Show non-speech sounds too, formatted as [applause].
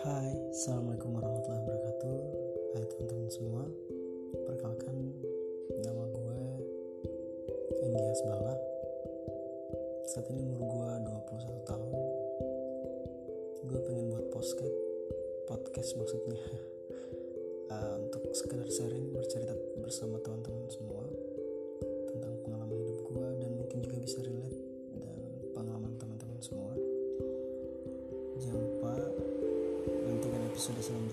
Assalamualaikum warahmatullahi wabarakatuh. Hai teman-teman semua Perkenalkan Nama gue Enggi Asbala Saat ini umur gue 21 tahun. Gue pengen buat podcast Podcast maksudnya. Uh, [laughs] Untuk sekedar sharing Bercerita bersama 是不是？